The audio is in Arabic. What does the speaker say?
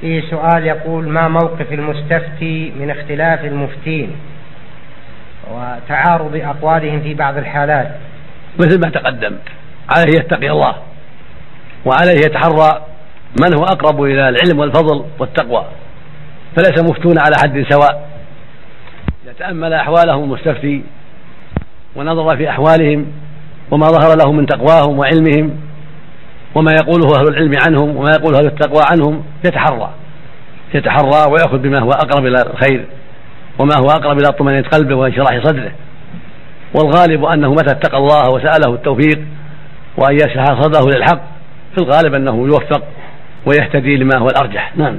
في سؤال يقول ما موقف المستفتي من اختلاف المفتين وتعارض أقوالهم في بعض الحالات؟ مثل ما تقدم عليه يتقي الله وعليه يتحرى من هو أقرب إلى العلم والفضل والتقوى فليس مفتون على حد سواء. إذا تأمل أحوالهم المستفتي ونظر في أحوالهم وما ظهر له من تقواهم وعلمهم وما يقوله أهل العلم عنهم وما يقوله أهل التقوى عنهم يتحرى. يتحرى ويأخذ بما هو أقرب إلى الخير وما هو أقرب إلى طمأنينة قلبه وانشراح صدره. والغالب أنه متى اتقى الله وسأله التوفيق وأن يشرح صدره للحق في الغالب أنه يوفق ويهتدي لما هو الأرجح. نعم.